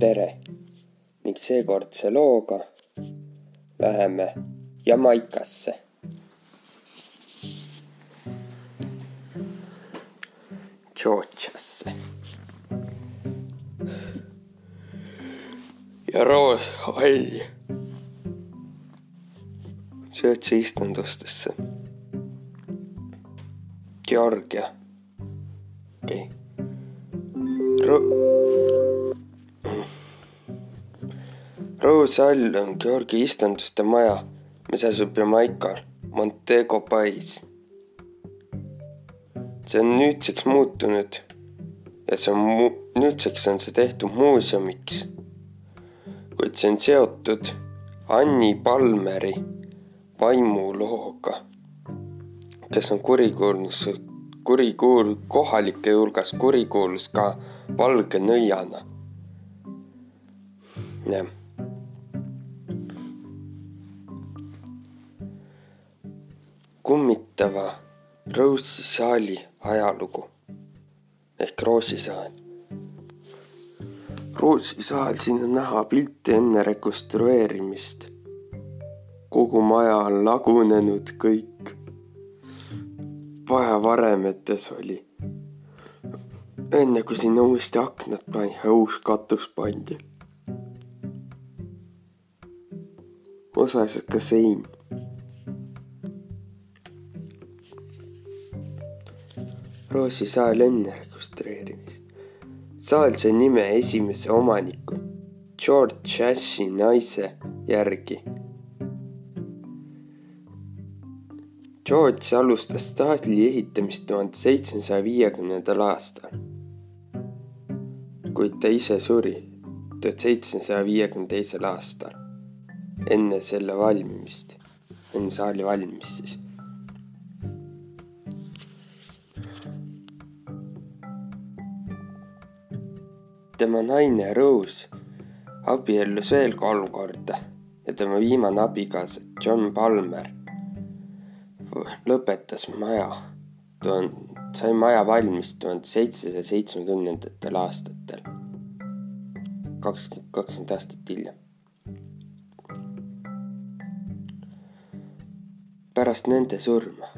tere ning seekordse looga läheme Jamaikasse. Georgiasse. ja Roos Hall söötse istandustesse. Georgia. okei okay Hall on Georgi istanduste maja, mis asub Jamaikal, Montego Bay's. see on nüüdseks muutunud ja see on mu-, nüüdseks on see tehtud muuseumiks. kuid see on seotud Anni Palmeri vaimulooga, kes on kurikuulus kurikuul-, kohalike hulgas kurikuulus ka valge nõiana. jah. Kummitava Rose'i saali ajalugu ehk Roosisaal. Roosisaal, siin on näha pilte enne rekonstrueerimist. kogu maja on lagunenud kõik vahevarametes oli. enne kui sinna uuesti aknad pani ja uus katus pandi. osaliselt ka sein. Roosi saal enne rekonstrueerimist. saal sai nime esimese omaniku George Ashi naise järgi George alustas staadli ehitamist tuhande seitsmesaja viiekümnendal aastal, kuid ta ise suri tuhat seitsmesaja viiekümne teisel aastal, enne selle valmimist, enne saali valmimist siis. Tema naine Rose abiellus veel kolm korda ja tema viimane abikaasa John Palmer lõpetas maja, sai maja valmis tuhande seitsesaja seitsmekümnendatel aastatel, kakskümmend, kakskümmend aastat hiljem. pärast nende surma,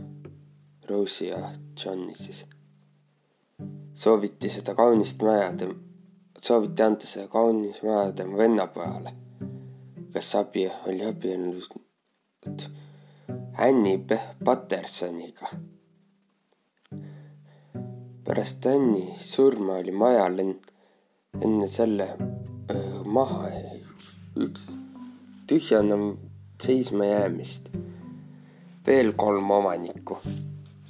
Rose'i ja Johni siis, sooviti seda kaunist maja, sooviti anda see kaunis maja tema vennapojale, kes abi, oli abielus Annie Pattersoniga. pärast Anni surma oli majal enne selle öö, maha üks tühjana seisma jäämist veel kolm omanikku.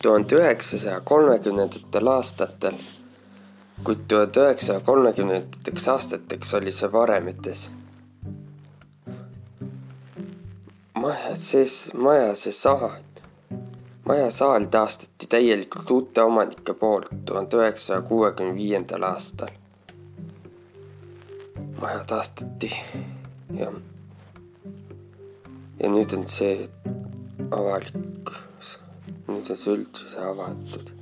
tuhande üheksasaja kolmekümnendatel aastatel, kuid tuhande üheksasaja kolmekümnendateks aastateks oli see varemetes maja sees, maja see saal, maja saal taastati täielikult uute omanike poolt tuhande üheksasaja kuuekümne viiendal aastal. maja taastati ja, ja nüüd on see avalik, nüüd on see üldsuse avatud.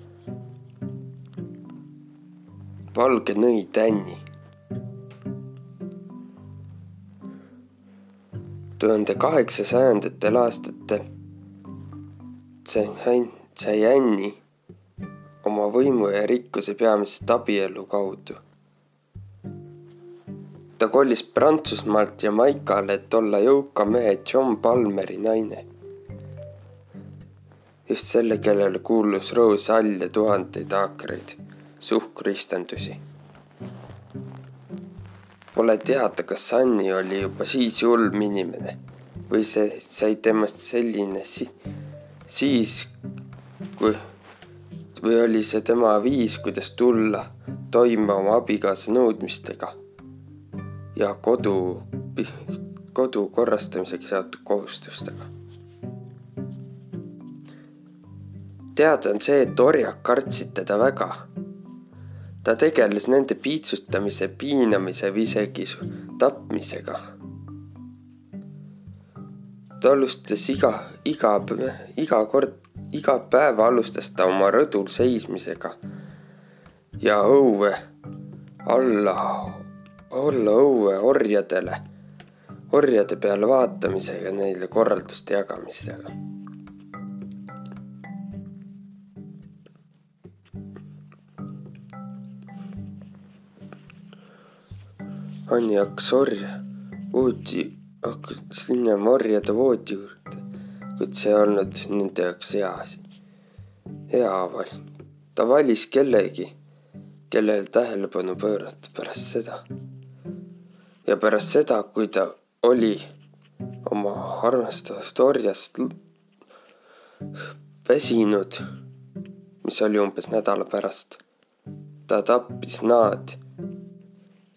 Valge nõi tänni tuhande kaheksasajandatel aastatel sai, Anni oma võimu ja rikkuse peamiselt abielu kaudu. ta kolis Prantsusmaalt Jamaikale, et olla jõuka mehe John Palmeri naine. just selle, kellele kuulus Rose Hall ja tuhandeid aakreid suhkruistandusi Pole teada, kas Anni oli juba siis julm inimene või see sai temast selline si siis, kui või oli see tema viis, kuidas tulla toime oma abikaasa nõudmistega ja kodu, kodu korrastamisega seotud kohustustega. teada on see, et orjad kartsid teda väga ta tegeles nende piitsutamise, piinamise või isegi tapmisega. ta alustas iga, iga, iga kord, iga päev alustas ta oma rõdul seismisega ja õue alla olla õue orjadele, orjade peale vaatamisega, neile korralduste jagamisega. Anni hakkas orja voodi, hakkas minema orjade voodi juurde, kuid see ei olnud nende jaoks hea asi, hea val-. ta valis kellegi kellele tähelepanu pöörata pärast seda. ja pärast seda, kui ta oli oma armastavast orjast väsinud, mis oli umbes nädala pärast, ta tappis nad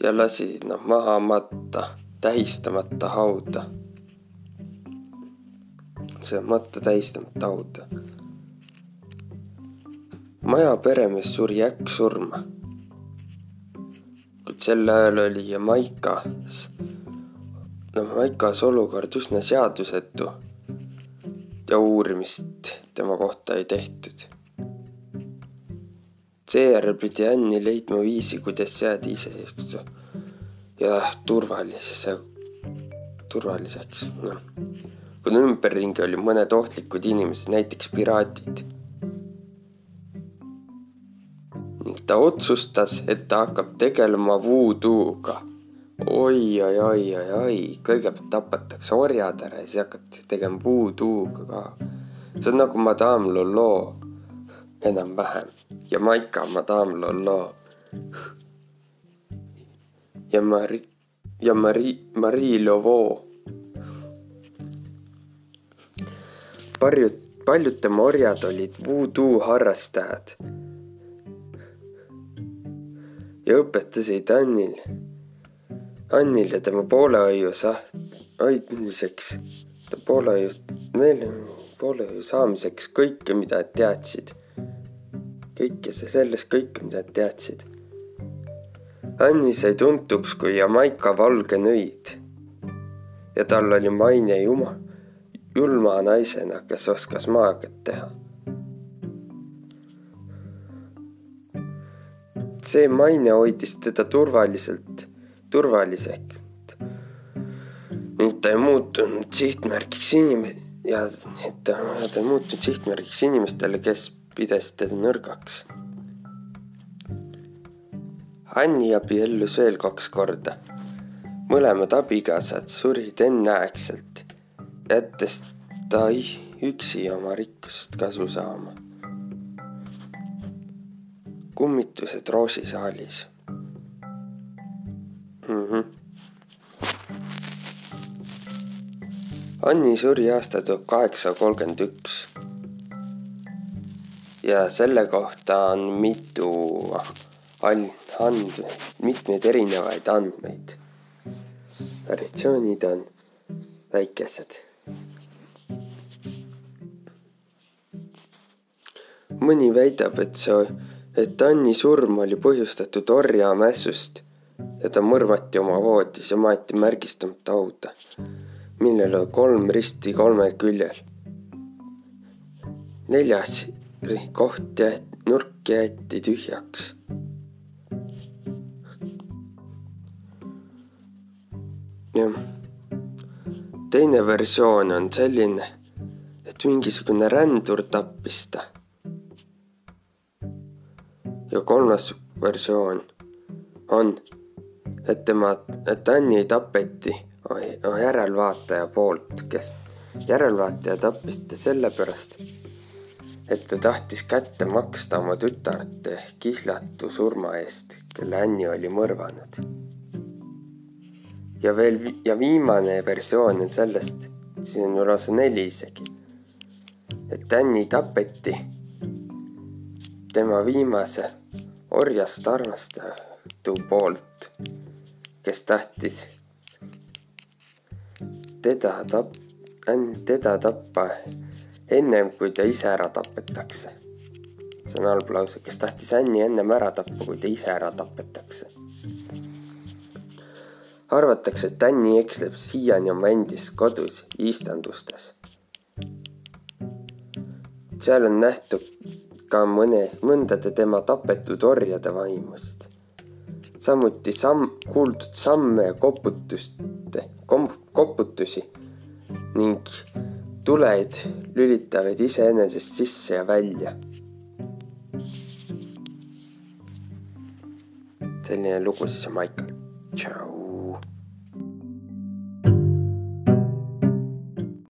ja lasi nad maha matta, tähistamata hauda. see matta tähistamata hauda. maja peremees suri äkksurma kuid sel ajal oli Jamaikas, Jamaikas olukord üsna seadusetu ja uurimist tema kohta ei tehtud. Seejärel pidi Anni leidma viisi, kuidas jääda iseseisvaks ja turvalisuse, turvaliseks, noh. kuna ümberringi oli mõned ohtlikud inimesed, näiteks piraadid ta otsustas, et ta hakkab tegelema voodoo'ga. oi, oi, oi, oi, oi, kõigepealt tapetakse orjad ära ja siis hakatakse tegema voodoo'ga ka. see on nagu Madame Lolo, enam-vähem. Jamaica Madame Lolo. ja Mari-, ja Mari-, Marie Lovo. paljud, paljud tema orjad olid voodoo harrastajad ja õpetasid Annil, Annil ja tema poolehoiu sa-, hoidmiseks, poolehoiu, meil poolehoiu saamiseks kõike, mida teadsid. Kõike sellest kõike, mida teadsid. Anni sai tuntuks kui Jamaica valge nõid ja tal oli maine juma, julma naisena, kes oskas maagiat teha see maine hoidis teda turvaliselt, turvaliselt. ning ta ei muutunud sihtmärgiks inim- ja ta, ta ei muutunud sihtmärgiks inimestele, kes pidas teda nõrgaks. Anni abiellus veel kaks korda. mõlemad abikaasad surid enneaegselt, jättes ta üksi oma rikkusest kasu saama kummitused roosisaalis mm. -hmm. Anni suri aasta tuhat kaheksasada kolmkümmend üks. Ja selle kohta on mitu and-, mitmeid erinevaid andmeid. variatsioonid on väikesed. mõni väidab, et see et Anni surm oli põhjustatud orjamässust ja ta mõrvati oma voodis ja maeti märgistamata hauda, millel oli kolm risti kolmel küljel. neljas koht jäeti, nurk jäeti tühjaks. jah, teine versioon on selline, et mingisugune rändur tappis ta ja kolmas versioon on, et tema, et Anni tapeti järelvaataja poolt, kes järelvaataja tappis ta sellepärast, et ta tahtis kätte maksta oma tütarte kihlatu surma eest, kelle Anni oli mõrvanud. ja veel ja viimane versioon on sellest, siin on ju lausa neli isegi, et Anni tapeti tema viimase orjast armastatu poolt, kes tahtis teda tap-, teda tappa ennem kui ta ise ära tapetakse. see on halb lause, kes tahtis Anni ennem ära tappa, kui ta ise ära tapetakse. arvatakse, et Anni eksleb siiani oma endis kodus istandustes. seal on nähtud ka mõne, mõndade tema tapetud orjade vaimusid. samuti samm, kuuldud samme ja koputuste, koputusi ning tuled lülitavad iseenesest sisse ja välja. selline lugu siis on Michael. tšau.